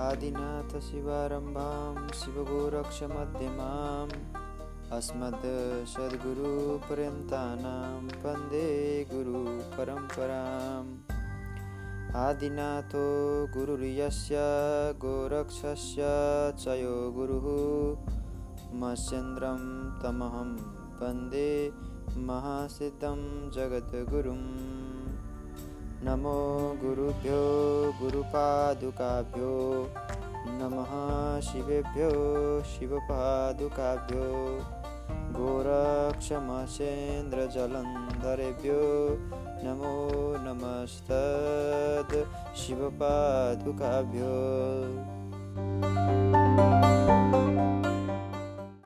आदिनाथशिवारम्भां शिवगोरक्षमध्यमाम् अस्मद् सद्गुरुपर्यन्तानां वन्दे गुरुपरम्पराम् आदिनाथो गुरुर्यस्य गोरक्षस्य च यो गुरुः मत्स्येन्द्रं तमहं वन्दे महासिद्धं जगद्गुरुम् नमो गुरुभ्यो गुरुपादुकाभ्यो नमः शिवेभ्यो शिवपादुकाभ्यो गोरक्षमसेन्द्रजलन्धरेभ्यो नमो नमस्तद् शिवपादुकाभ्यो